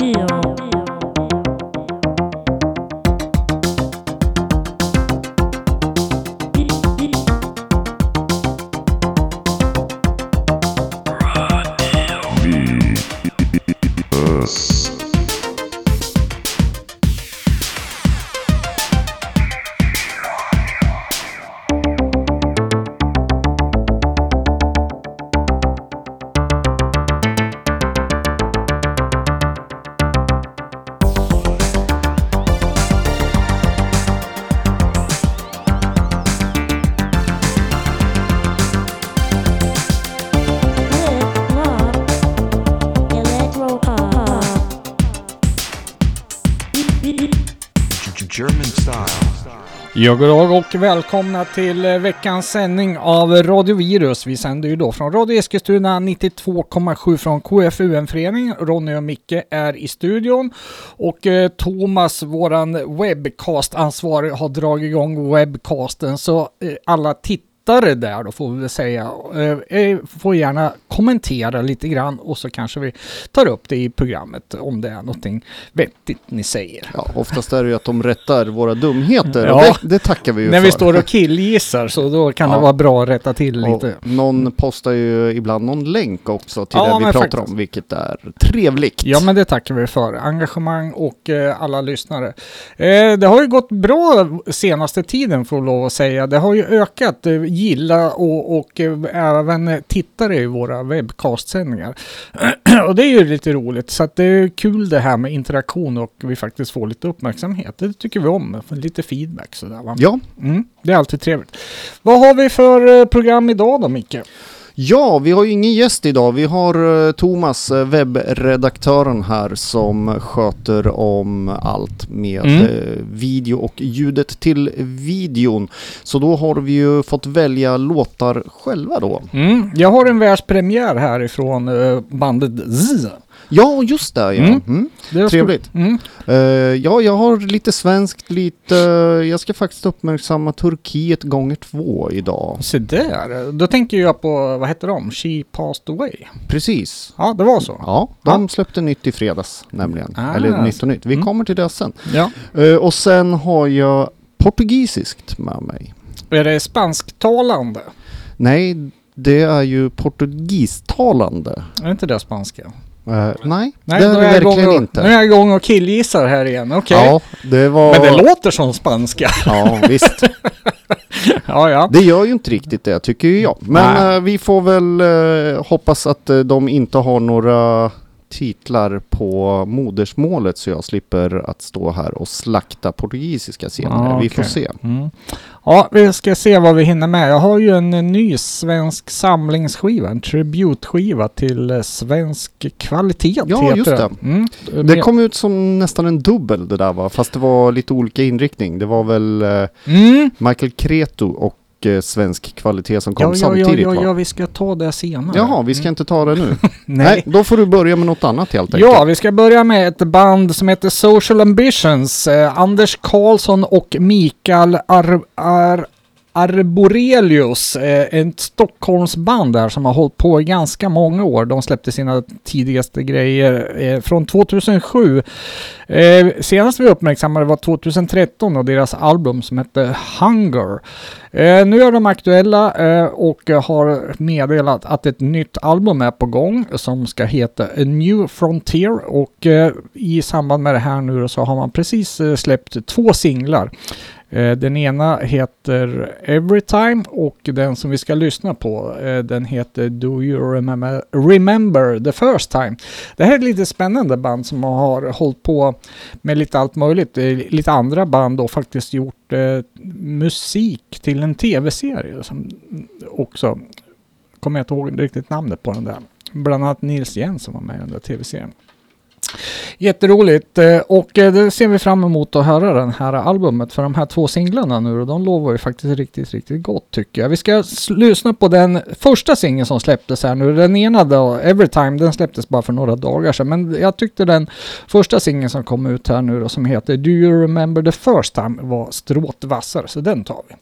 deal. Ja, god dag och välkomna till eh, veckans sändning av Radio Virus. Vi sänder ju då från Radio Eskilstuna 92,7 från KFUM-föreningen. Ronny och Micke är i studion och eh, Thomas, våran webcast-ansvarig, har dragit igång webcasten så eh, alla tittare där då får vi väl säga. Eh, eh, får gärna kommentera lite grann och så kanske vi tar upp det i programmet om det är någonting vettigt ni säger. Ja, oftast är det ju att de rättar våra dumheter Ja. det, det tackar vi ju När för. vi står och killgissar så då kan Ja. det vara bra att rätta till och lite. någon postar ju ibland någon länk också till Ja, det vi pratar faktiskt. om, vilket är trevligt. Ja men det tackar vi för. Engagemang och eh, alla lyssnare. Eh, det har ju gått bra senaste tiden får lov att säga. Det har ju ökat eh, gilla och, och eh, även tittare i våra webbcastsändningar. och det är ju lite roligt. Så det är kul det här med interaktion och vi faktiskt får lite uppmärksamhet. Det tycker vi om. Lite feedback sådär va. Ja, Mm, det är alltid trevligt. Vad har vi för eh, program idag då Micke? Ja, vi har ju ingen gäst idag. Vi har eh, Thomas, eh, webbredaktören här som sköter om allt med Mm. eh, video och ljudet till videon. Så då har vi ju fått välja låtar själva då. Mm, jag har en världspremiär härifrån bandet Z. Ja, just det. Ja. Mm. Mm. Det Trevligt. Mm. Eh, ja, jag har lite svenskt, lite... jag ska faktiskt uppmärksamma Turkiet gånger två idag. Se där, då tänker jag på, vad heter de? She passed away. Precis. Ja, det var så. Ja, de släppte nytt i fredags nämligen. Ah. Eller nytt och nytt. Vi Mm. kommer till det sen. Ja. Eh, och sen har jag portugisiskt med mig. Är det spansktalande? Nej, det är ju portugistalande. Är inte det spanska? Eh, nej, Nej, det är det verkligen och, inte. Nu är jag igång och killgissar här igen, okej. Ja, det var... Men det låter som spanska. Ja, visst. ja, ja. Det gör ju inte riktigt det, tycker jag. Men eh, vi får väl eh, hoppas att de inte har några titlar på modersmålet så jag slipper att stå här och slakta portugisiska senare. Ja, Vi får se. Mm. Ja, vi ska se vad vi hinner med. Jag har ju en ny svensk samlingsskiva, en tributskiva till svensk kvalitet. Ja, just det. Mm. Det kom ut som nästan en dubbel det där va? Fast det var lite olika inriktning. Det var väl eh, Mm. Michael Cretu och eh, svensk kvalitet som kom Ja, ja, ja, samtidigt ja, va? ja, vi ska ta det senare. Jaha, vi ska inte ta det nu. Mm. Nej. Nej. då får du börja med något annat helt enkelt. Ja, vi ska börja med ett band som heter Social Ambitions. Eh, Anders Karlsson och Mikael Ar Ar Arborelius, eh, ett Stockholmsband där som har hållit på i ganska många år. De släppte sina tidigaste grejer eh, från 2007. Eh, senast vi uppmärksammade var 2013 och deras album som hette Hunger. Nu är de aktuella och har meddelat att ett nytt album är på gång som ska heta A New Frontier och i samband med det här nu så har man precis släppt två singlar. Eh, den ena heter Everytime och den som vi ska lyssna på eh, den heter Do You Remember, Remember The First Time. Det här är ett lite spännande band som har hållit på med lite allt möjligt. Lite andra band och faktiskt gjort eh, musik till en tv-serie som också kommer jag inte ihåg riktigt namnet på den där. Bland annat Nils Jensen var med i den där tv-serien. Jätteroligt eh, och eh, det ser vi fram emot att höra den här albumet för de här två singlarna nu och de lovar ju faktiskt riktigt, riktigt gott tycker jag. Vi ska lyssna på den första singeln som släpptes här nu. Den ena då, Everytime, den släpptes bara för några dagar sedan men jag tyckte den första singeln som kom ut här nu då som heter Do You Remember The First Time var stråtvassare så den tar vi.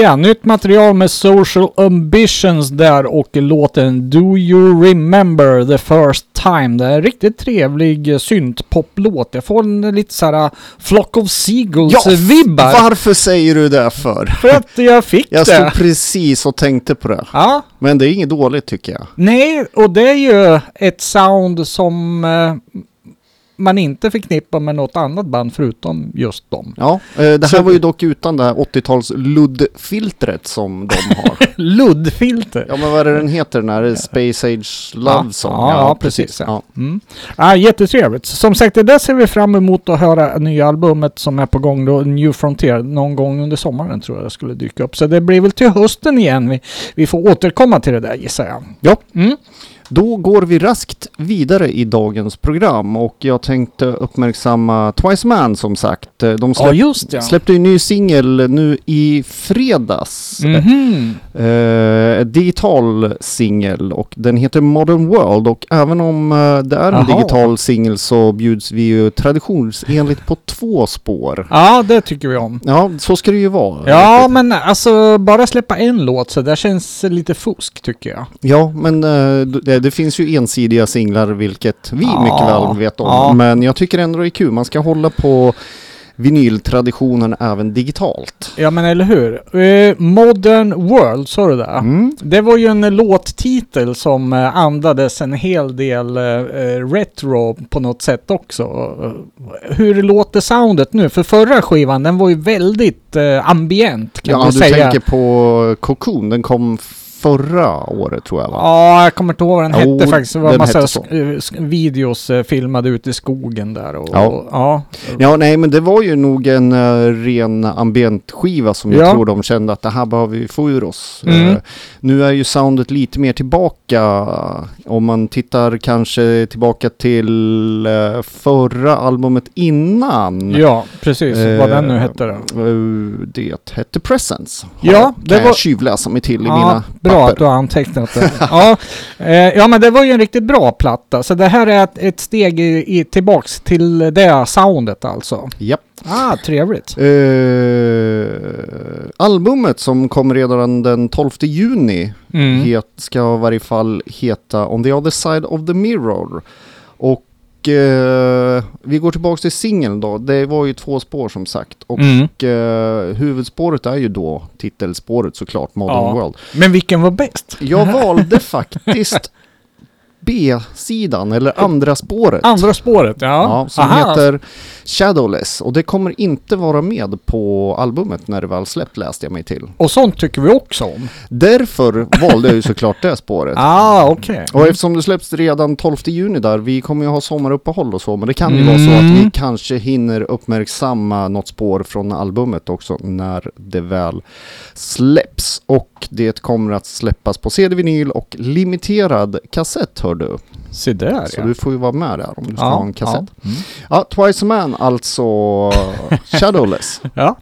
Ja, nytt material med Social Ambitions där och låten Do You Remember the First Time. Det är en riktigt trevlig syntpoplåt. Jag får en lite såhär Flock of Seagulls-vibbar. varför säger du det för? För att jag fick Jag det. stod precis och tänkte på det. Ja, Men det är inget dåligt tycker jag. nej, och det är ju ett sound som eh, man inte förknippar med något annat band förutom just dem. Ja, eh, det här Så- var ju ludd utan det här 80-tals luddfiltret som de har. Luddfilter. ja men vad är det den heter den här Space Age Love Ja, Song? ja, ja, precis, ja. Ja. Mm. Ja, jättetrevligt. Som sagt, det där ser vi fram emot att höra nya albumet som är på gång då, New Frontier, någon gång under sommaren tror jag det skulle dyka upp. Så det blir väl till hösten igen. Vi, vi får återkomma till det där gissar jag. Ja. Mm. Då går vi raskt vidare i dagens program och jag tänkte uppmärksamma Twice Man som sagt. Eh, De Ja, släpp, just ja. släppte ju en ny singel nu i fredags. Mhm. Eh, digital singel och den heter Modern World och även om eh, det är en Jaha. digital singel så bjuds vi ju traditionsenligt på två spår. Ja, det tycker vi om. Ja, så ska det ju vara. Ja, men alltså bara släppa en låt så där känns lite fusk tycker jag. Ja, men eh, det, det finns ju ensidiga singlar vilket vi Ja, mycket väl vet om. ja. Men jag tycker ändå det är kul. Man ska hålla på vinyltraditionen även digitalt. Ja, men eller hur? Eh, Modern World, sa du det? Mm. Det var ju en låttitel som eh, andades en hel del eh, retro på något sätt också. Hur låter soundet nu? För förra skivan den var ju väldigt eh, ambient kan Ja, man du säga. tänker på Cocoon. Den kom förra året tror jag va? Ja, jag kommer inte ihåg vad den Jo, hette faktiskt. Det var en massa videos eh, filmade ute i skogen där. Och, Ja. och, ja. Ja, nej, men det var ju nog en uh, ren ambientskiva som jag Ja. tror de kände att det här behöver vi få ur oss. Mm. Eh, nu är ju soundet lite mer tillbaka. Om man tittar kanske tillbaka till eh, förra albumet innan. ja, precis. vad den nu hette då. Det hette Presence. Ja, det kan jag var- tjuvläsa mig till i Ja, mina bra papper. att du har antecknat det. ja, eh, ja, men det var ju en riktigt bra platta. Så det här är ett, ett steg i, i, tillbaks till det soundet alltså. Japp. Ah, trevligt. Eh, albumet som kommer redan den 12 juni Mm. het, ska i varje fall heta On the other side of the mirror. Och eh, vi går tillbaka till singeln då. Det var ju två spår som sagt. Och Mm. eh, huvudspåret är ju då titelspåret såklart, Modern Ja. World. Men vilken var bäst? Jag valde faktiskt B-sidan, eller andra spåret. Andra spåret, ja. Ja, som Aha. heter Shadowless. Och det kommer inte vara med på albumet när det väl släppt läste jag mig till. Och sånt tycker vi också om. Därför valde jag ju såklart det spåret. Ah, okej. Och eftersom det släpps redan 12 juni där, vi kommer ju ha sommaruppehåll och så, men det kan ju Mm. vara så att vi kanske hinner uppmärksamma något spår från albumet också när det väl släpps. Och det kommer att släppas på CD-vinyl och limiterad kassett hör du. Se där Så ja. du får ju vara med där om du ska ja, ha en kassett. Ja. Mm. Ja, Twice a Man alltså Shadowless. ja.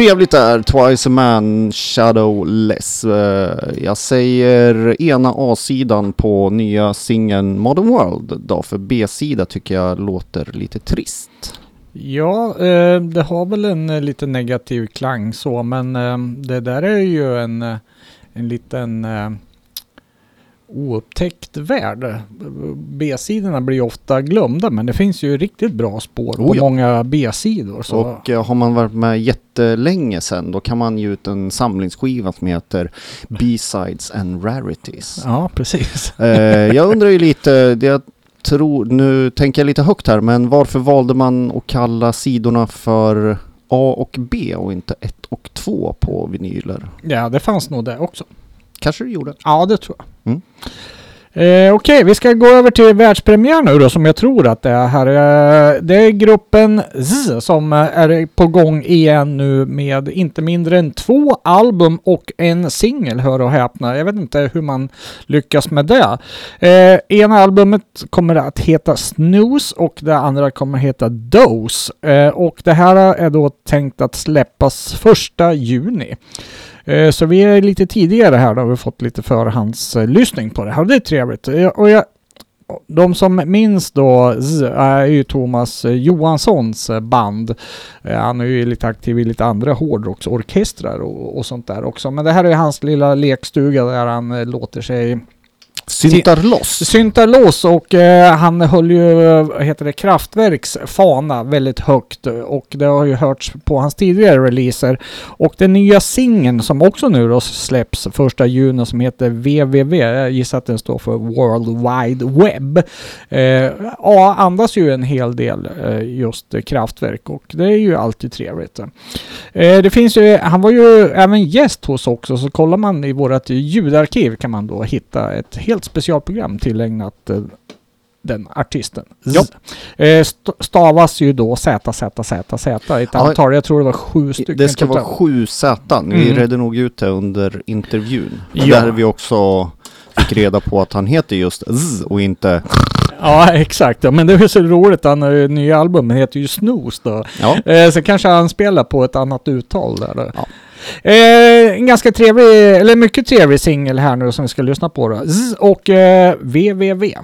Trevligt där, Twice a Man, Shadowless. Eh, jag säger ena A-sidan på nya singeln Modern World då, för B-sida tycker jag låter lite trist. Ja, eh, det har väl en eh, lite negativ klang så, men det där är ju en, en liten oupptäckt värld. B-sidorna blir ofta glömda, men det finns ju riktigt bra spår på Oh ja. många B-sidor. Så. Och eh, har man varit med jättelänge sen då kan man ge ut en samlingsskiva som heter B-sides and rarities. Ja, precis. Eh, jag undrar ju lite, jag tror, nu tänker jag lite högt här, men varför valde man att kalla sidorna för A och B och inte 1 och 2 på vinyler? Ja, det fanns nog det också. Kanske det gjorde. Ja, det tror jag. Mm. Eh, Okej, vi ska gå över till världspremiär nu då som jag tror att det är här. Eh, det är gruppen Z som är på gång igen nu med inte mindre än två album och en singel, hör och häpna. Jag vet inte hur man lyckas med det. Eh, ena albumet kommer att heta Snooze och det andra kommer att heta Dose. Eh, och det här är då tänkt att släppas första juni. Eh, så vi är lite tidigare här då har vi fått lite förhandslyssning på det här. Det är trevligt. Eh, och jag, de som minns då är ju Thomas Johanssons band. Eh, han är ju lite aktiv i lite andra hårdrocksorkestrar och, och sånt där också. Men det här är hans lilla lekstuga där han låter sig Syntar loss. syntar loss och eh, han höll ju, heter det, Kraftwerks fana väldigt högt och det har ju hörts på hans tidigare releaser. Och den nya singeln som också nu då släpps första juni som heter WWW, jag gissar att den står för World Wide Web. Eh, ja, andas ju en hel del eh, just Kraftwerk och det är ju alltid trevligt. Eh, det finns ju, han var ju även gäst hos också, så kollar man i vårt ljudarkiv kan man då hitta ett helt specialprogram tillägnat eh, den artisten. Ja. Eh, st- stavas ju då Z, Z. Ett antal, jag tror det var sju stycken. Det ska vara sju Z. Vi Mm. redde nog ut det under intervjun. Ja. Där vi också fick reda på att han heter just Z och inte... Ja, exakt. Ja, men det är så roligt. Han har ju nya album, heter ju Snooze då. Ja. Eh, så kanske han spelar på ett annat uttal där. Då. Ja. Eh, en ganska trevlig, eller mycket trevlig singel här nu som vi ska lyssna på då. Zzz och eh, WWW.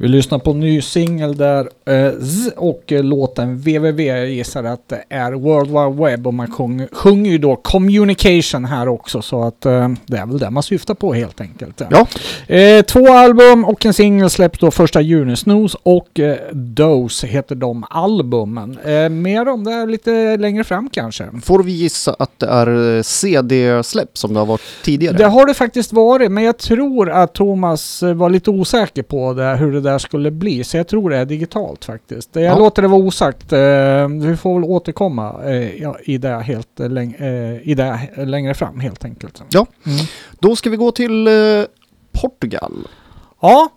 Vi lyssnar på en ny singel där eh, och eh, låten www. Jag gissar att det är World Wide Web och man sjung, sjunger ju då communication här också så att eh, det är väl det man syftar på helt enkelt. Ja. Två album och en singel släpps då första juni. Snooze och Dose heter de albumen. Mer om det lite längre fram kanske. Får vi gissa att det är CD-släpp som det har varit tidigare? Det har det faktiskt varit, men jag tror att Thomas var lite osäker på det, hur det där skulle bli. Så jag tror det är digitalt faktiskt. Jag Ja. låter det vara osagt. Eh, Vi får väl återkomma eh, i, det helt, eh, i det längre fram helt enkelt. Ja. Mm. Då ska vi gå till Portugal. Ja,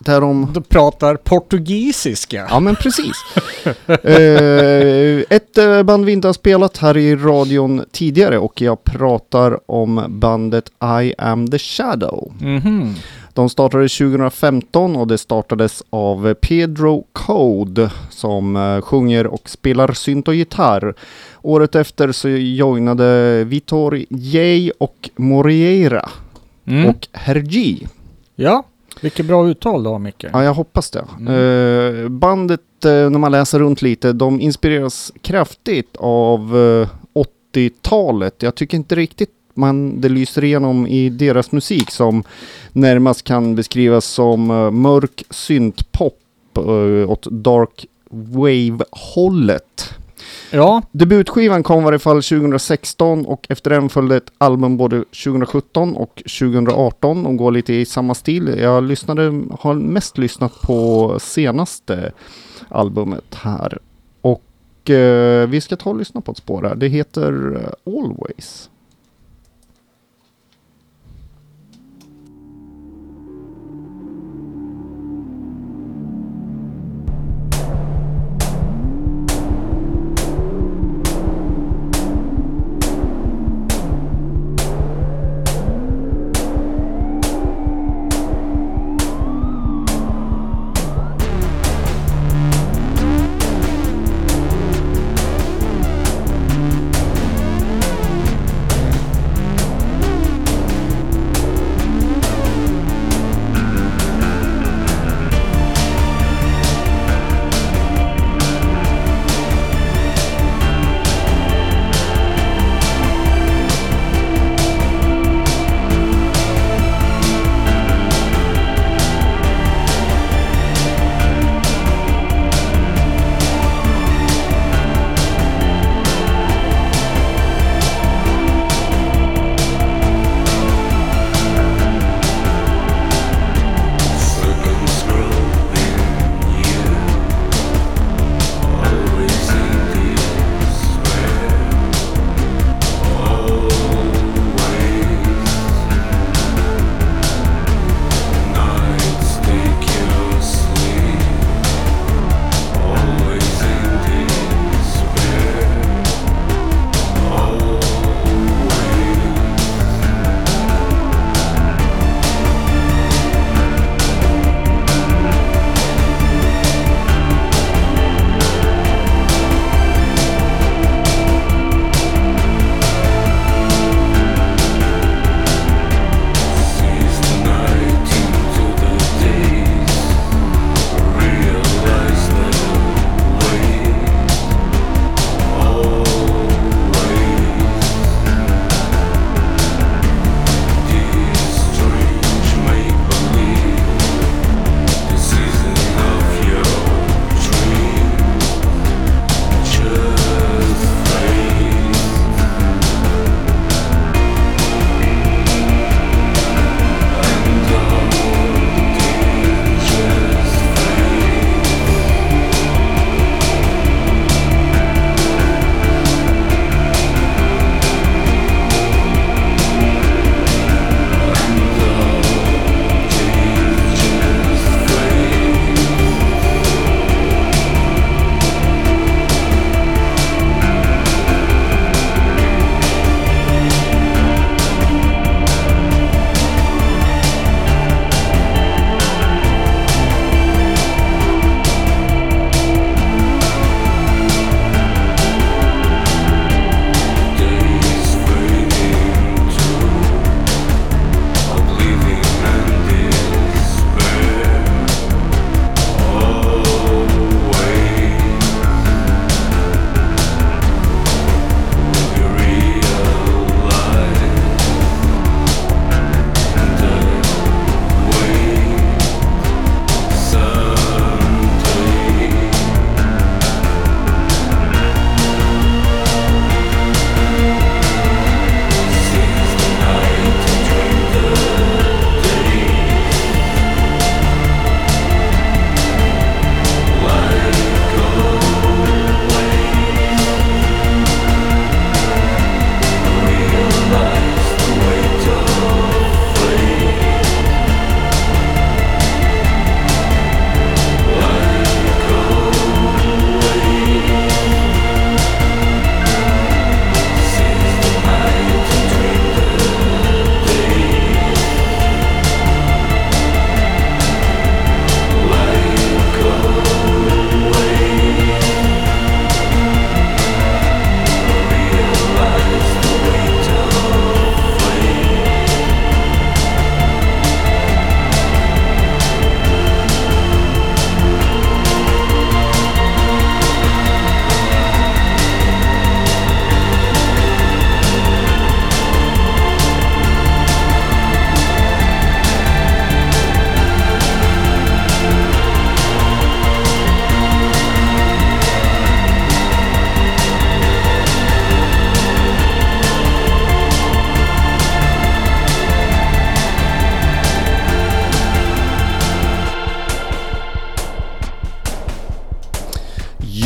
Där de... du pratar portugisiska. Ja men precis. eh, ett band vi inte har spelat här i radion tidigare och jag pratar om bandet I am the shadow. Mhm. De startade 2015 och det startades av Pedro Code som eh, sjunger och spelar synt och gitarr. Året efter så joinade Vitor J och Moreira Mm. och Hergi. Ja, vilket bra uttal då Micke. Ja, jag hoppas det. Mm. Eh, bandet, eh, när man läser runt lite, de inspireras kraftigt av eh, 80-talet. Jag tycker inte riktigt man, det lyser igenom i deras musik som närmast kan beskrivas som eh, mörk syntpop uh, åt dark wave-hållet. Ja, Debutskivan kom i varje fall 2016 och efter den följde ett album både 2017 och 2018. De går lite i samma stil. Jag lyssnade, har mest lyssnat på senaste albumet här. Och eh, vi ska ta och lyssna på ett spår här. Det heter eh, Always.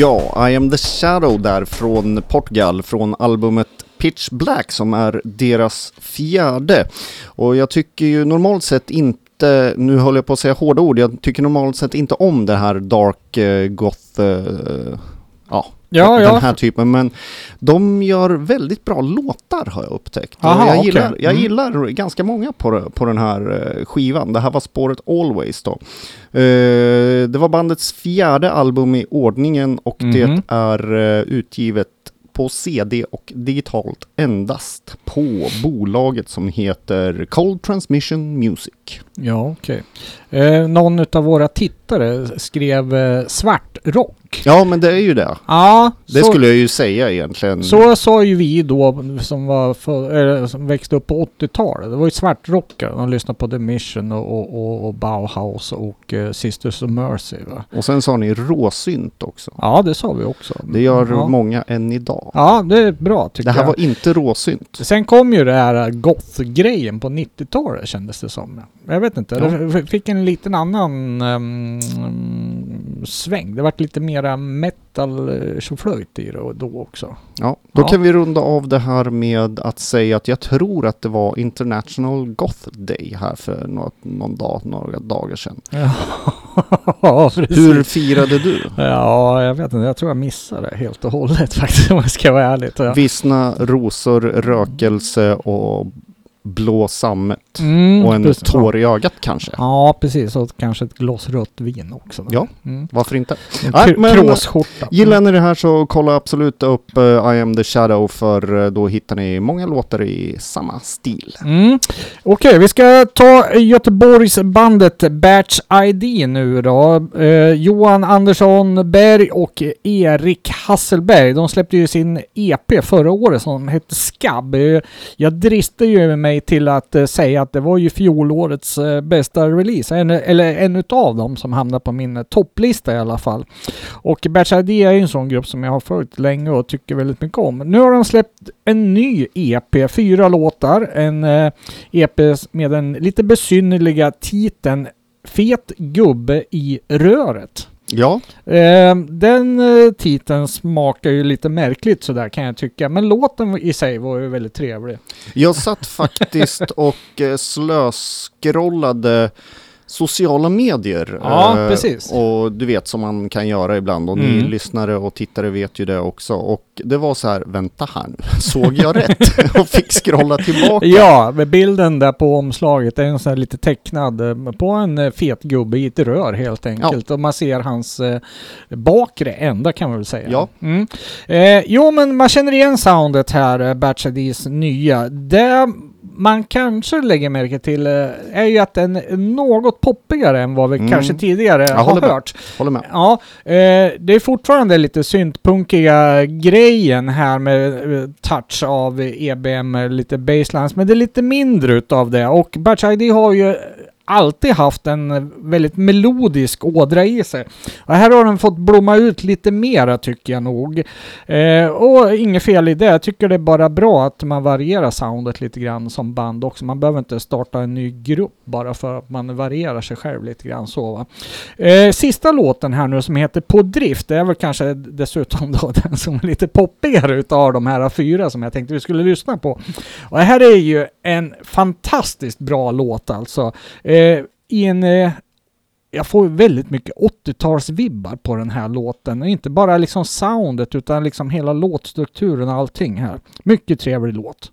Ja, I am the shadow där från Portugal, från albumet Pitch Black som är deras fjärde. Och jag tycker ju normalt sett inte, nu håller jag på att säga hårda ord, jag tycker normalt sett inte om det här dark eh, goth, eh, ja ja, Ja, den här typen. Men de gör väldigt bra låtar har jag upptäckt. Aha, jag, okej. gillar, jag Mm. gillar ganska många på, på den här eh, skivan. Det här var spåret Always då. Eh, det var bandets fjärde album i ordningen och Mhm. det är eh, utgivet på CD och digitalt endast på bolaget som heter Cold Transmission Music. Ja, okej. Eh, någon av våra tittare skrev eh, svartrock. Ja, men det är ju det. Ja, Det så, skulle jag ju säga egentligen. så sa ju vi då som, var för, eller, som växte upp på 80-talet. Det var ju svartrockare. De lyssnade på The Mission och, och, och, och Bauhaus och eh, Sisters of Mercy. Va? Och sen sa ni råsynt också. Ja, det sa vi också. Det gör ja. många än idag. Ja, det är bra tycker Det här jag. var inte råsynt. Sen kom ju det här goth-grejen på 90-talet kändes det som. Jag vet inte, Ja. det fick en liten annan um, sväng. Det vart lite mera metal eh, tjoflöjt i det och då också. Ja, då Ja. kan vi runda av det här med att säga att jag tror att det var International Goth Day här för något, någon dag, några dagar sedan. Ja, precis. Hur firade du? Ja, jag vet inte. Jag tror jag missade det helt och hållet faktiskt om jag ska vara ärlig. Vissna rosor, rökelse och blå sammet. Mm, Och en precis. tår i ögat kanske. Ja, precis. Och kanske ett glas rött vin också. Ja. Mm. Varför inte? Nej, men- kråsskjorta. Gillar ni det här så kolla absolut upp eh, I am the shadow för eh, då hittar ni många låtar i samma stil. Mm. Okej, vi ska ta Göteborgsbandet Batch ID nu då. Eh, Johan Andersson Berg och Erik Hasselberg. De släppte ju sin EP förra året som hette Skabb. Jag dristar ju mig till att eh, säga att det var ju fjolårets eh, bästa release. En, eller en utav dem som hamnar på min eh, topplista i alla fall. Och Batch ID är ju en sån grupp som jag har följt länge och tycker väldigt mycket om. Nu har de släppt en ny EP, fyra låtar. En EP med den lite besynnerliga titeln Fet gubbe i röret. Ja, Eh, den eh, titeln smakar ju lite märkligt sådär kan jag tycka. Men låten i sig var ju väldigt trevlig. jag satt faktiskt och eh, slöskrollade sociala medier. Ja, Eh, precis. Och du vet som man kan göra ibland och ni Mm. lyssnare och tittare vet ju det också. Och det var så här, vänta här nu, såg jag rätt? och fick scrolla tillbaka. Ja, med bilden där på omslaget är en sån här lite tecknad eh, på en eh, fet gubbe i ett rör helt enkelt. Och man ser hans eh, bakre ända kan man väl säga. Ja. Mm. Eh, jo, men man känner igen soundet här, eh, Batch IDs nya. Det man kanske lägger märke till eh, är ju att den är något poppigare än vad vi Mm. kanske tidigare Jag har med. hört. Håller med. Ja, eh, det är fortfarande lite syntpunkiga grejen här med eh, touch av EBM, lite baselines, men det är lite mindre utav det. Och Batch ID har ju alltid haft en väldigt melodisk ådra i sig. Och här har den fått blomma ut lite mera tycker jag nog. Eh, och inget fel i det. Jag tycker det är bara bra att man varierar soundet lite grann som band också. Man behöver inte starta en ny grupp bara för att man varierar sig själv lite grann så va. Eh, sista låten här nu som heter På drift, det är väl kanske dessutom då den som är lite poppigare utav de här fyra som jag tänkte vi skulle lyssna på. Och det här är ju en fantastiskt bra låt alltså. Eh, Eh, I en... Eh, jag får väldigt mycket 80-talsvibbar på den här låten. Och inte bara liksom soundet utan liksom hela låtstrukturen och allting här. Mycket trevlig låt.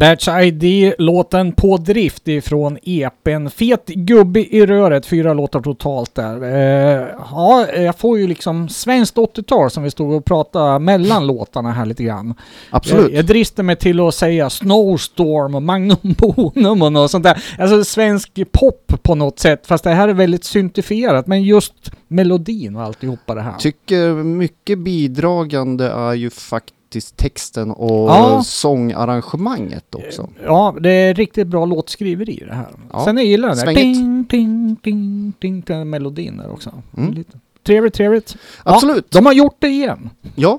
Batch ID, låten På drift ifrån EPn. Fet gubbe i röret, fyra låtar totalt där. Eh, ja, jag får ju liksom svenskt 80-tal som vi stod och pratade mellan låtarna här lite grann. Absolut. Jag, jag dristar mig till att säga Snowstorm och Magnum Bonum och något sånt där. Alltså svensk pop på något sätt, fast det här är väldigt syntifierat. Men just melodin och alltihopa det här. Tycker mycket bidragande är ju faktiskt texten och Ja. sångarrangemanget också. Ja, det är riktigt bra låtskriveri i det här. Ja, Sen jag gillar den där svängigt. ding, ding, ding, ding, den melodin där också. Mm. Lite. Trevligt, trevligt. Absolut. Ja, de har gjort det igen. Ja.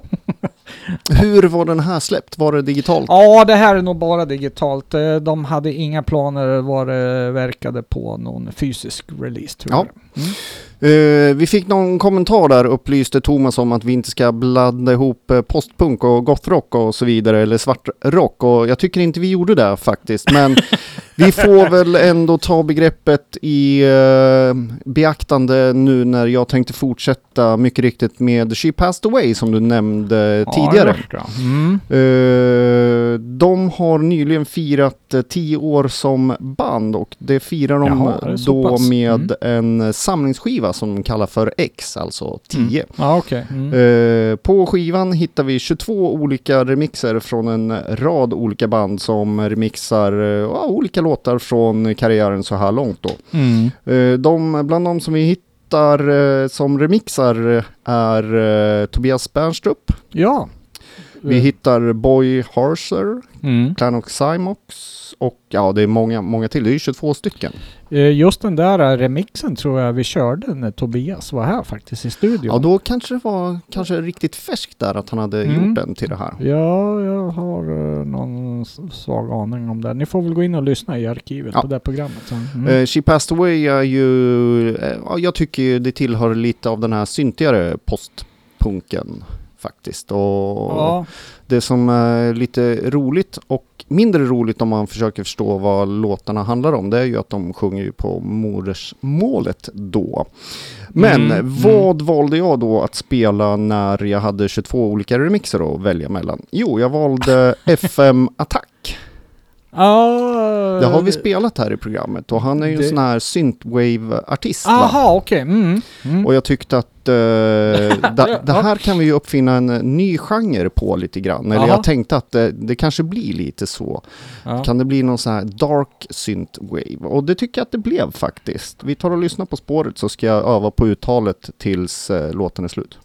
Hur var den här släppt? Var det digitalt? Ja, det här är nog bara digitalt. Eh, De hade inga planer vad det verkade på någon fysisk release tror Ja. jag. Mm. Eh, vi fick någon kommentar där upplyste Thomas om att vi inte ska blanda ihop eh, postpunk och gothrock och så vidare eller svartrock och jag tycker inte vi gjorde det faktiskt men vi får väl ändå ta begreppet i eh, beaktande nu när jag tänkte fortsätta mycket riktigt med She Passed Away som du nämnde tidigare. Ja, det mm. Eh, de har nyligen firat tio år som band och det firar de Jaha, det då med en samlingsskiva som de kallar för X, alltså 10. Ja, okej. Mm. Eh, på skivan hittar vi 22 olika remixer från en rad olika band som remixar eh, olika låtar från karriären så här långt då. Mm. Eh, de, bland de som vi hittar eh, som remixar eh, är eh, Tobias Bernstrup, Ja. Vi hittar Boy Harser, Mm. Clan och ja, det är många, många till. Det är ju 22 stycken. Eh, Just den där eh, remixen tror jag vi körde när Tobias var här faktiskt i studion. Ja, då kanske det var kanske riktigt färskt där att han hade Mm. gjort den till det här. Ja, jag har uh, någon svag aning om det. Ni får väl gå in och lyssna i arkivet Ja. på det programmet. sen. Mm. Eh, She Passed Away är ju, eh, ja, jag tycker det tillhör lite av den här syntigare postpunken faktiskt. Och ja. det som är lite roligt och mindre roligt om man försöker förstå vad låtarna handlar om, det är ju att de sjunger ju på modersmålet då. Men Mm, mm. vad valde jag då att spela när jag hade 22 olika remixer att välja mellan? Jo, jag valde FM Attack. Ah, Det har vi spelat här i programmet och han är ju en det- sån här synthwave-artist. Aha, okej. Mm. Mm. Och jag tyckte att eh, det, det här kan vi ju uppfinna en ny genre på lite grann. Eller Aha. jag tänkte att det, det kanske blir lite så. ja. Kan det bli någon sån här dark synthwave? Och det tycker jag att det blev faktiskt. Vi tar och lyssnar på spåret så ska jag öva på uttalet tills eh, låten är slut.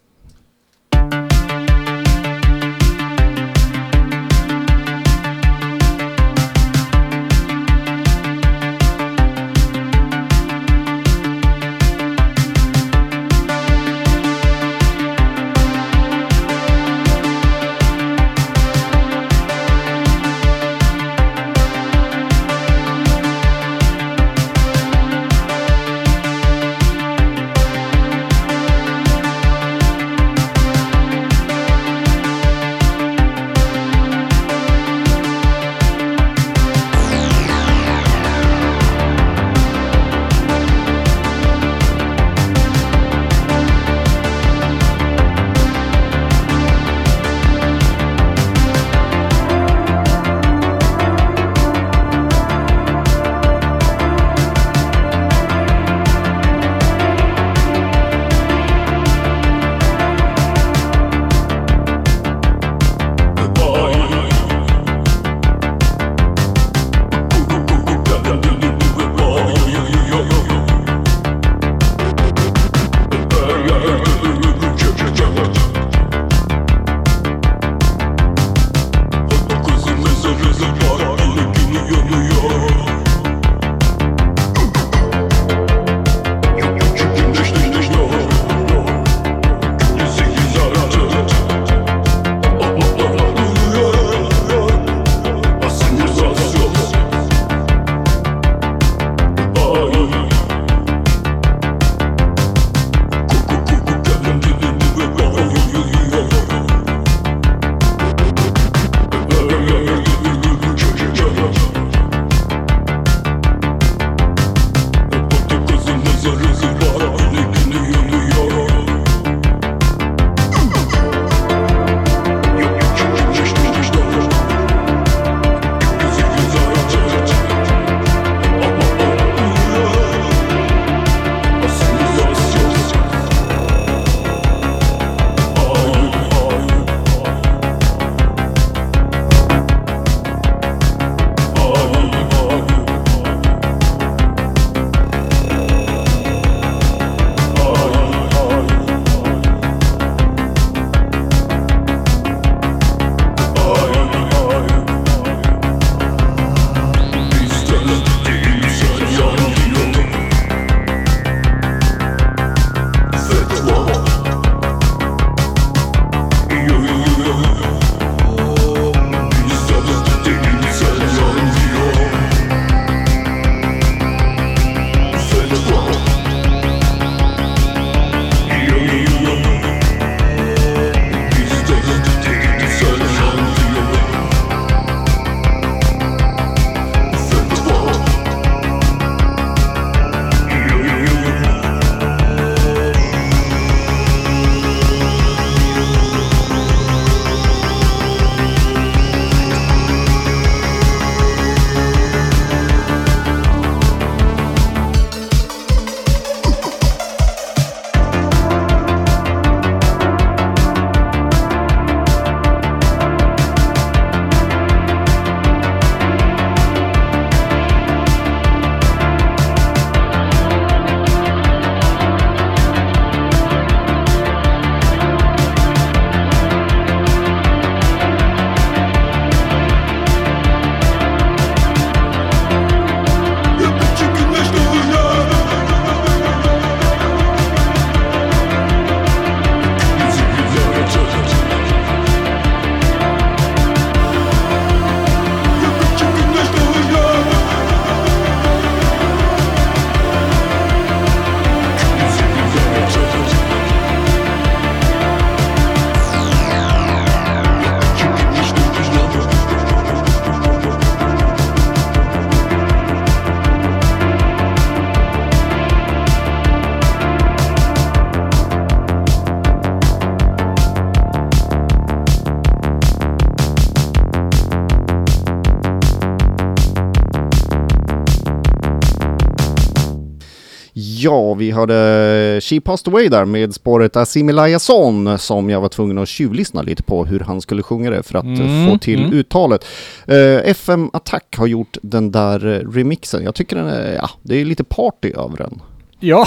Ja, vi hade She Passed Away där med spåret Assimilaya Son som jag var tvungen att tjuvlyssna lite på hur han skulle sjunga det för att eh, Mm, få till mm. uttalet. Eh, FM Attack har gjort den där eh, remixen. Jag tycker den är, ja, det är lite party över den. Ja.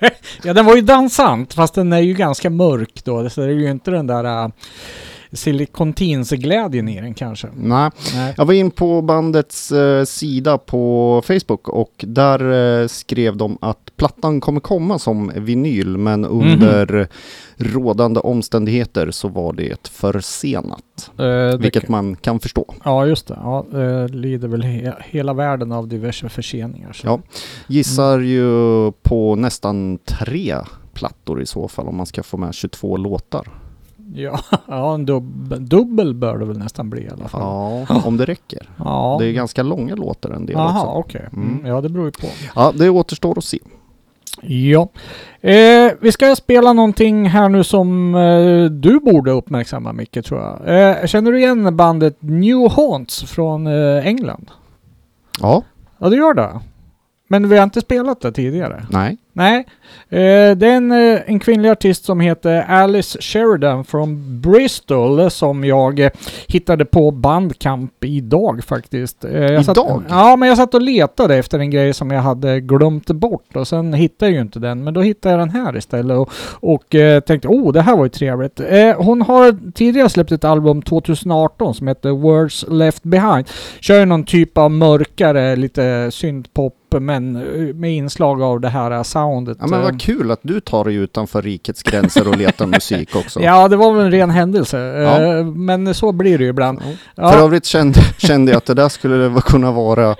ja, den var ju dansant, fast den är ju ganska mörk då, så det är ju inte den där uh, silikontins-glädjen i den kanske. Nej. Nej. Jag var in på bandets eh, sida på Facebook och där eh, skrev de att plattan kommer komma som vinyl men under rådande omständigheter så var det försenat. Eh, det Vilket man kan förstå. Ja, just det. Ja, eh, lider väl he- hela världen av diverse förseningar. Så. Ja. Gissar ju på nästan tre plattor i så fall om man ska få med 22 låtar. Ja, ja en dub- dubbel bör det väl nästan bli i alla fall. Ja, om det räcker. Ja. Det är ganska långa låtar en del Jaha, också. okej. Mm. Mm. Ja, det beror ju på. Ja, det återstår att se. Ja. Eh, vi ska spela någonting här nu som eh, du borde uppmärksamma Micke tror jag. Eh, känner du igen bandet New Haunts från eh, England? Ja, Ja, du gör det. Men vi har inte spelat det tidigare. nej. Nej. Eh, det är en, eh, en kvinnlig artist som heter Alice Sheridan från Bristol som jag eh, hittade på Bandcamp idag faktiskt. Eh, jag satt, Idag? ja, men jag satt och letade efter en grej som jag hade glömt bort och sen hittade jag ju inte den. Men då hittade jag den här istället och, och eh, tänkte oh, det här var ju trevligt. Eh, hon har tidigare släppt ett album 2018 som heter Words Left Behind. Kör ju någon typ av mörkare, lite syntpop men med inslag av det här soundet. Ja, men eh. vad kul att du tar dig utanför rikets gränser och letar musik också. Ja, det var väl en ren händelse. Ja. Eh, Men så blir det ju ibland. För Ja, övrigt kände, kände jag att det där skulle kunna vara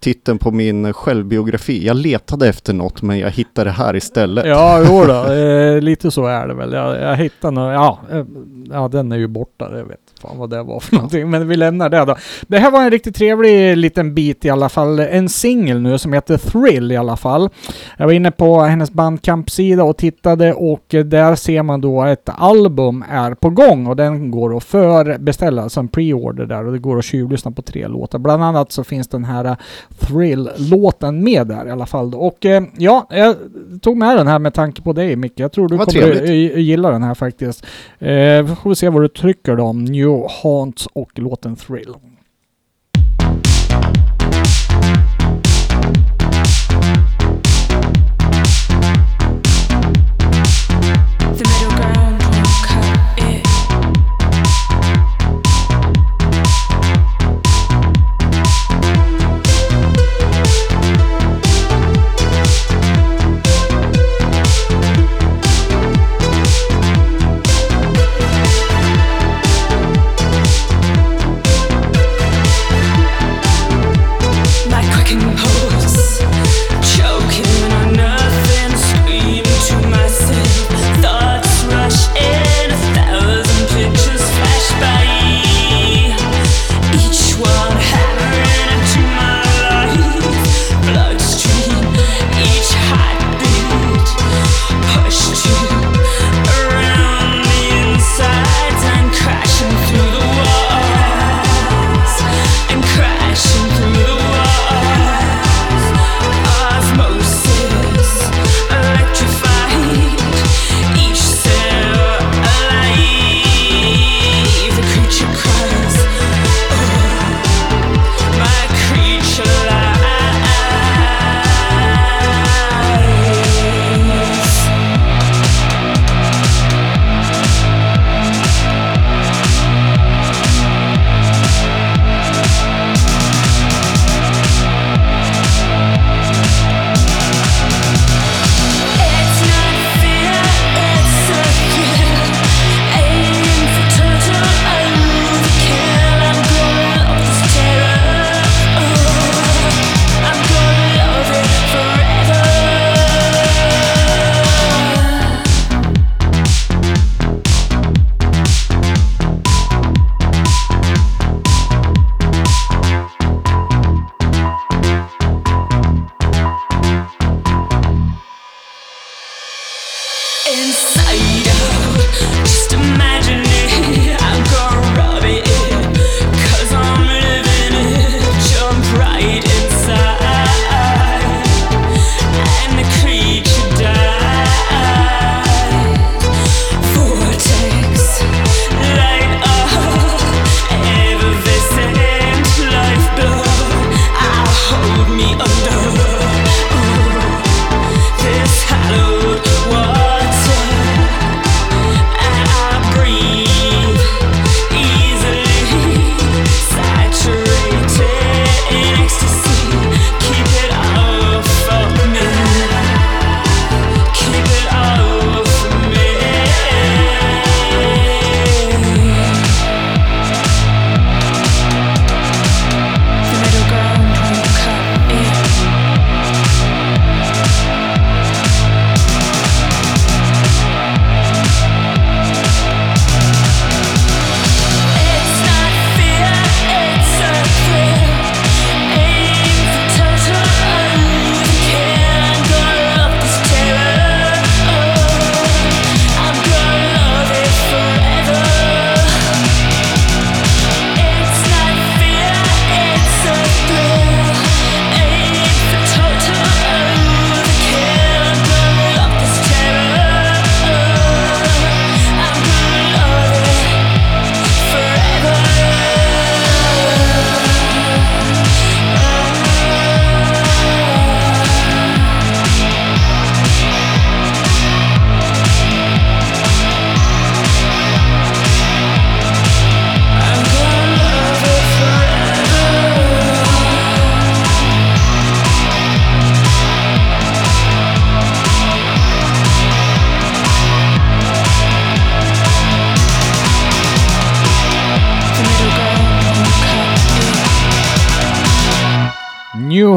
titeln på min självbiografi. Jag letade efter något men jag hittade det här istället. ja jo då, eh, lite så är det väl. Jag, jag hittade nå- ja, eh, ja, den är ju borta. Jag vet fan vad det var för någonting. Men vi lämnar det då. Det här var en riktigt trevlig liten bit i alla fall. En singel nu som heter Thrill i alla fall. Jag var inne på hennes bandkampsida och tittade och där ser man då ett album är på gång och den går att förbeställa som pre-order där och det går att tjuvlyssna på tre låtar. Bland annat så finns den här Thrill-låten med där i alla fall. då. Och eh, ja, jag tog med den här med tanke på dig Micke. Jag tror du kommer trevligt. gilla den här faktiskt. Eh, vi får se vad du trycker då om New Haunt och låten Thrill.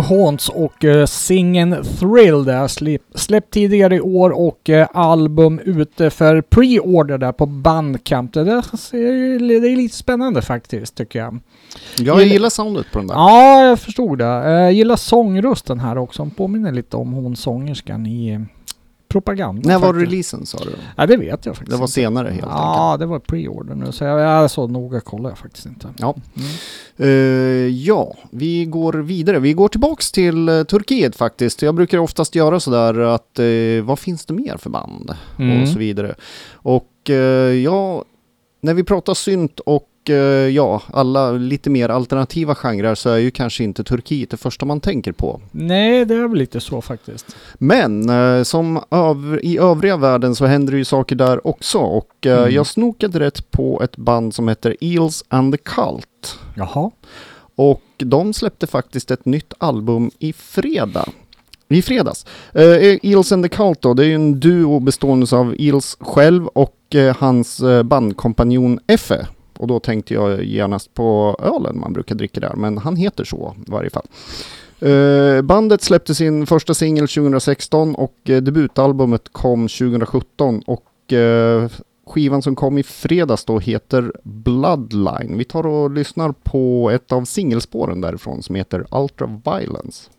Haunts och uh, Singen Thrill där släpp, släppt tidigare i år och eh, album ute för pre-order där på Bandcamp. Det, där det är lite spännande faktiskt tycker jag. Jag gillar soundet på den där. Ja, jag förstod det. Eh, Jag gillar sångrösten här också. Hon påminner lite om hon sångerskan i eh, propaganda. När var faktiskt. releasen sa du? Ja, det vet jag faktiskt Det var senare helt enkelt. Ja, det var pre-order nu. Så jag, jag så noga kollar jag faktiskt inte. Ja. Mm. Eh, ja, vi går vidare. Vi går tillbaks till eh, Turkiet faktiskt. Jag brukar oftast göra sådär att eh, vad finns det mer för band? Mm. Och så vidare. Och ja, när vi pratar synt och eh, ja, alla lite mer alternativa genrer så är ju kanske inte Turkiet det första man tänker på. Nej, det är väl lite så faktiskt. Men eh, som öv- i övriga världen så händer det ju saker där också och eh, Mm. jag snokade rätt på ett band som heter Eels and the Cult. Jaha. Och de släppte faktiskt ett nytt album i fredag. I fredags. Uh, Eels and the Cult då, det är ju en duo bestående av Eels själv och eh, hans uh, bandkompanjon Effe. Och då tänkte jag genast på ölen man brukar dricka där, men han heter så i varje fall. Eh, bandet släppte sin första singel 2016 och eh, debutalbumet kom 2017 och eh, skivan som kom i fredags då heter Bloodline. Vi tar och lyssnar på ett av singelspåren därifrån som heter Ultra Violence.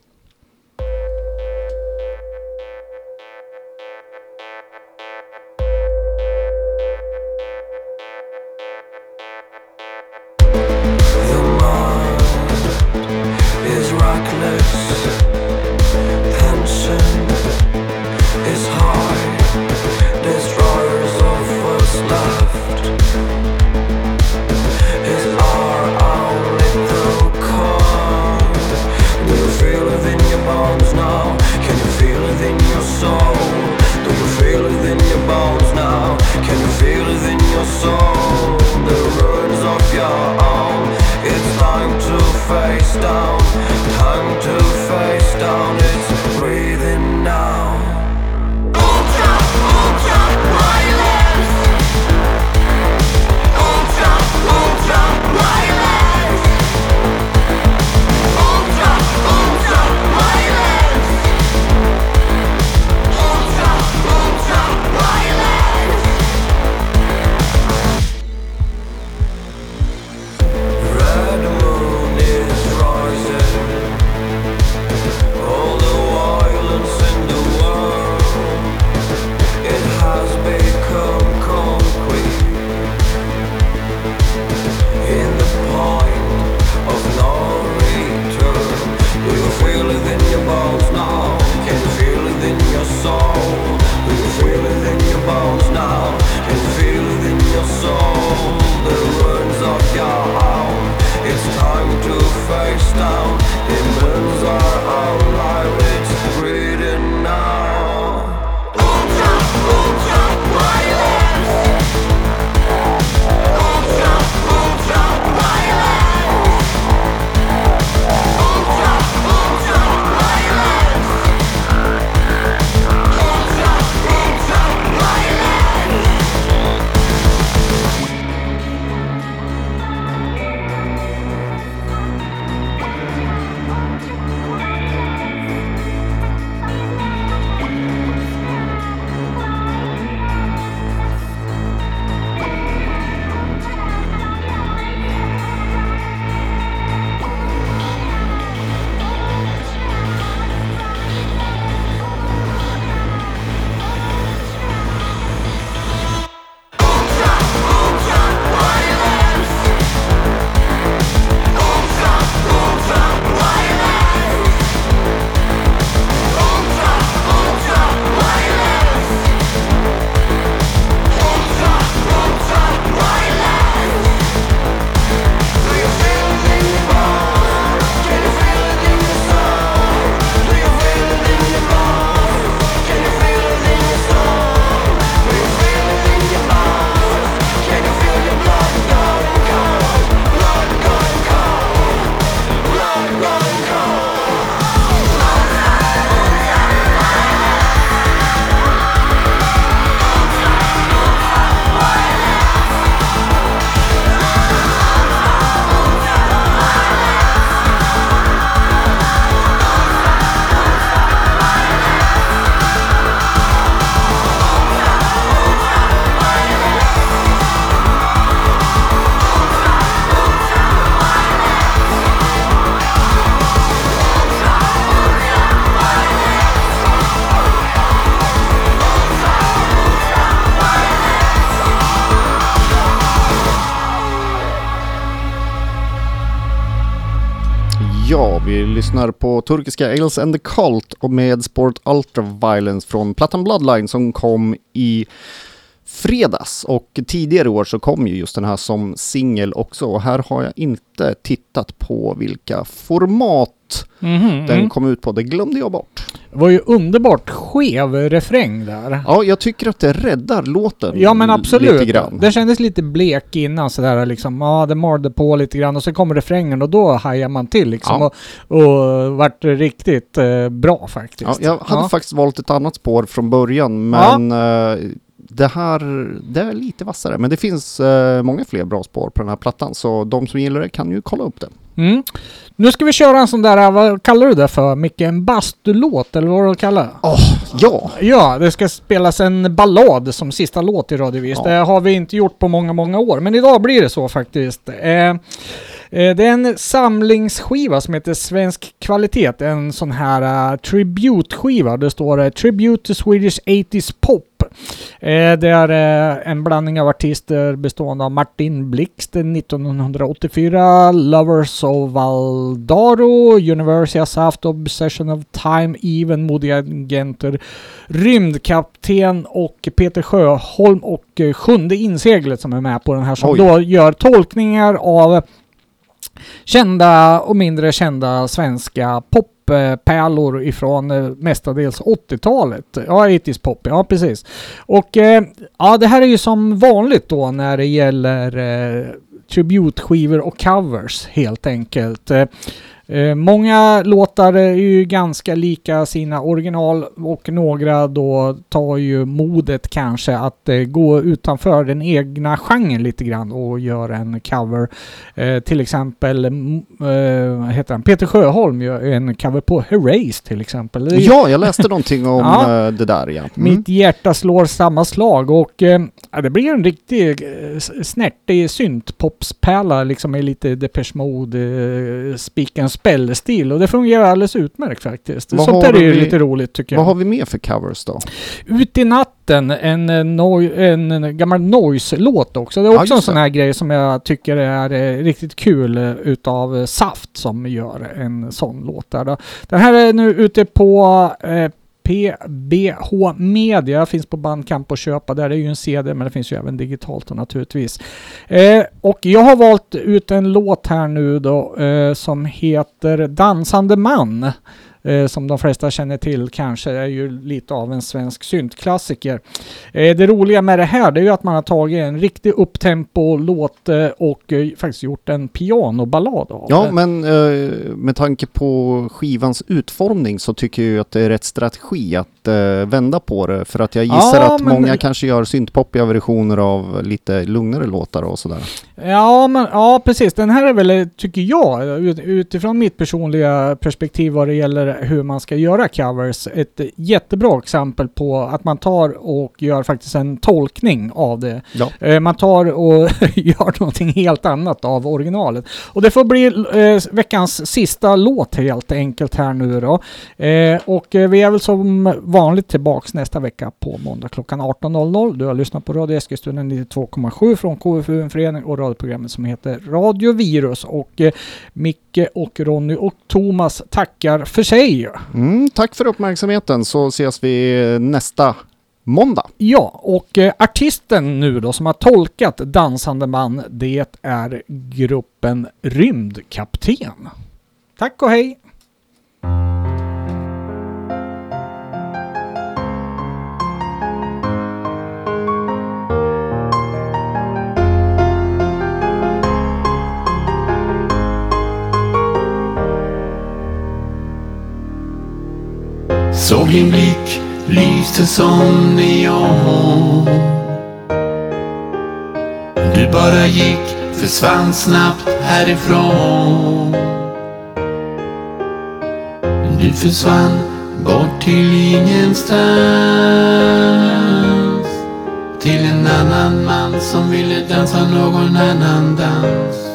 Lyssnar på turkiska Ales and the Cult och med Sport Ultra Violence från plattan Bloodline som kom i fredags. Och tidigare i år så kom ju just den här som singel också. Och här har jag inte tittat på vilka format Mhm, den mm. kom ut på, det glömde jag bort. Det var ju underbart skev refräng där. Ja, jag tycker att det räddar låten Ja men absolut. lite grann. Det kändes lite blek innan sådär liksom. Ja, det malde på lite grann och så kommer refrängen och då hajar man till liksom. Ja. Och, och vart riktigt eh, bra faktiskt. Ja, jag hade Ja. faktiskt valt ett annat spår från början, men eh, det här det är lite vassare. Men det finns eh, många fler bra spår på den här plattan, så de som gillar det kan ju kolla upp det. Mm. Nu ska vi köra en sån där, vad kallar du det för Micke? En bastulåt eller vad du kallar det? Ja, Ja, det ska spelas en ballad som sista låt i Radiovis. Ja. Det har vi inte gjort på många, många år. Men idag blir det så faktiskt. Eh, eh, det är en samlingsskiva som heter Svensk kvalitet. En sån här uh, tribute-skiva. Det står uh, Tribute to Swedish 80s Pop. Eh, det är eh, en blandning av artister bestående av Martin Blixt 1984, Lovers of Valdaro, University has haft Obsession of Time, Even, Modiga Agenter, Rymdkapten och Peter Sjöholm och eh, Sjunde inseglet som är med på den här som Oj. då gör tolkningar av kända och mindre kända svenska poppärlor ifrån eh, mestadels 80-talet. Ja, 80s pop, ja precis. Och eh, ja, det här är ju som vanligt då när det gäller eh, tributskivor och covers helt enkelt. Eh, Eh, många låtar är ju ganska lika sina original och några då tar ju modet kanske att eh, gå utanför den egna genren lite grann och göra en cover. Eh, till exempel, mm, eh, heter han? Peter Sjöholm gör en cover på Herreys till exempel. Ja jag läste någonting om Ja. eh, det där ja. Mm. mitt hjärta slår samma slag och eh, ja, det blir en riktig snärtig syntpopspärla liksom med lite Depeche Mode, eh, Spell-stil och det fungerar alldeles utmärkt faktiskt. Vad Sånt där är ju vi- lite roligt tycker Vad jag. har vi mer för covers då? Ut i natten, en, eh, en, en gammal noise-låt också. Det är Ja, också en just sån här grej som jag tycker är eh, riktigt kul eh, utav eh, Saft som gör en sån låt där då. Den här är nu ute på eh, PBH Media, finns på Bandcamp att köpa. Där är ju en CD men det finns ju även digitalt då, naturligtvis. Eh, och jag har valt ut en låt här nu då eh, som heter Dansande man. Eh, som de flesta känner till kanske är ju lite av en svensk syntklassiker. Eh, det roliga med det här det är ju att man har tagit en riktig upptempo-låt eh, och eh, faktiskt gjort en pianoballad av Ja, det. men eh, med tanke på skivans utformning så tycker jag att det är rätt strategi att eh, vända på det. För att jag gissar Ja, att men- många kanske gör syntpoppiga versioner av lite lugnare låtar och sådär. Ja, men, ja, precis. Den här är väl, tycker jag, ut- utifrån mitt personliga perspektiv vad det gäller hur man ska göra covers, ett jättebra exempel på att man tar och gör faktiskt en tolkning av det. Ja. Eh, Man tar och gör någonting helt annat av originalet. Och det får bli eh, veckans sista låt helt enkelt här nu då. Eh, och vi är väl som vanligt tillbaks nästa vecka på måndag klockan 18.00. Du har lyssnat på Radio Eskilstuna 92,7 från KFU en förening och radioprogrammet som heter Radio Virus. Och eh, Micke och Ronny och Thomas tackar för sig. Mm, tack för uppmärksamheten så ses vi nästa måndag. Ja, och eh, artisten nu då som har tolkat Dansande man, det är gruppen Rymdkapten. Tack och hej! Såg din blick lyste som neon. Du bara gick, försvann snabbt härifrån. Du försvann bort till ingenstans. Till en annan man som ville dansa någon annan dans.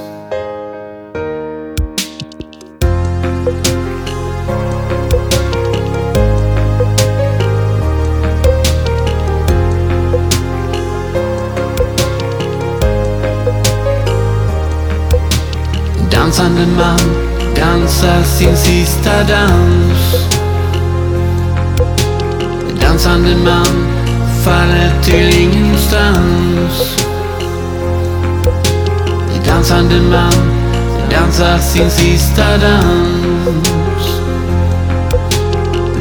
Dansande man, dans dansar sin sista dans. Dansande man faller till ingenstans. Dansande man dansar sin sista dans.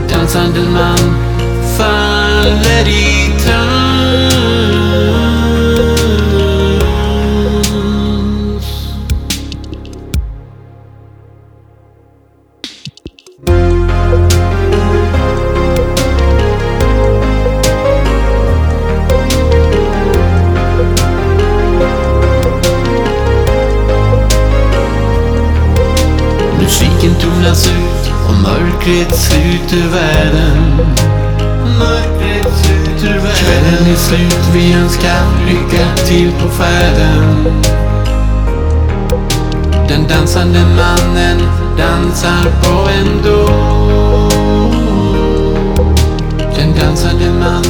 Dansande man faller i trans. Vi önskar lycka till på färden. Den dansande mannen dansar på en då. Den dansande mannen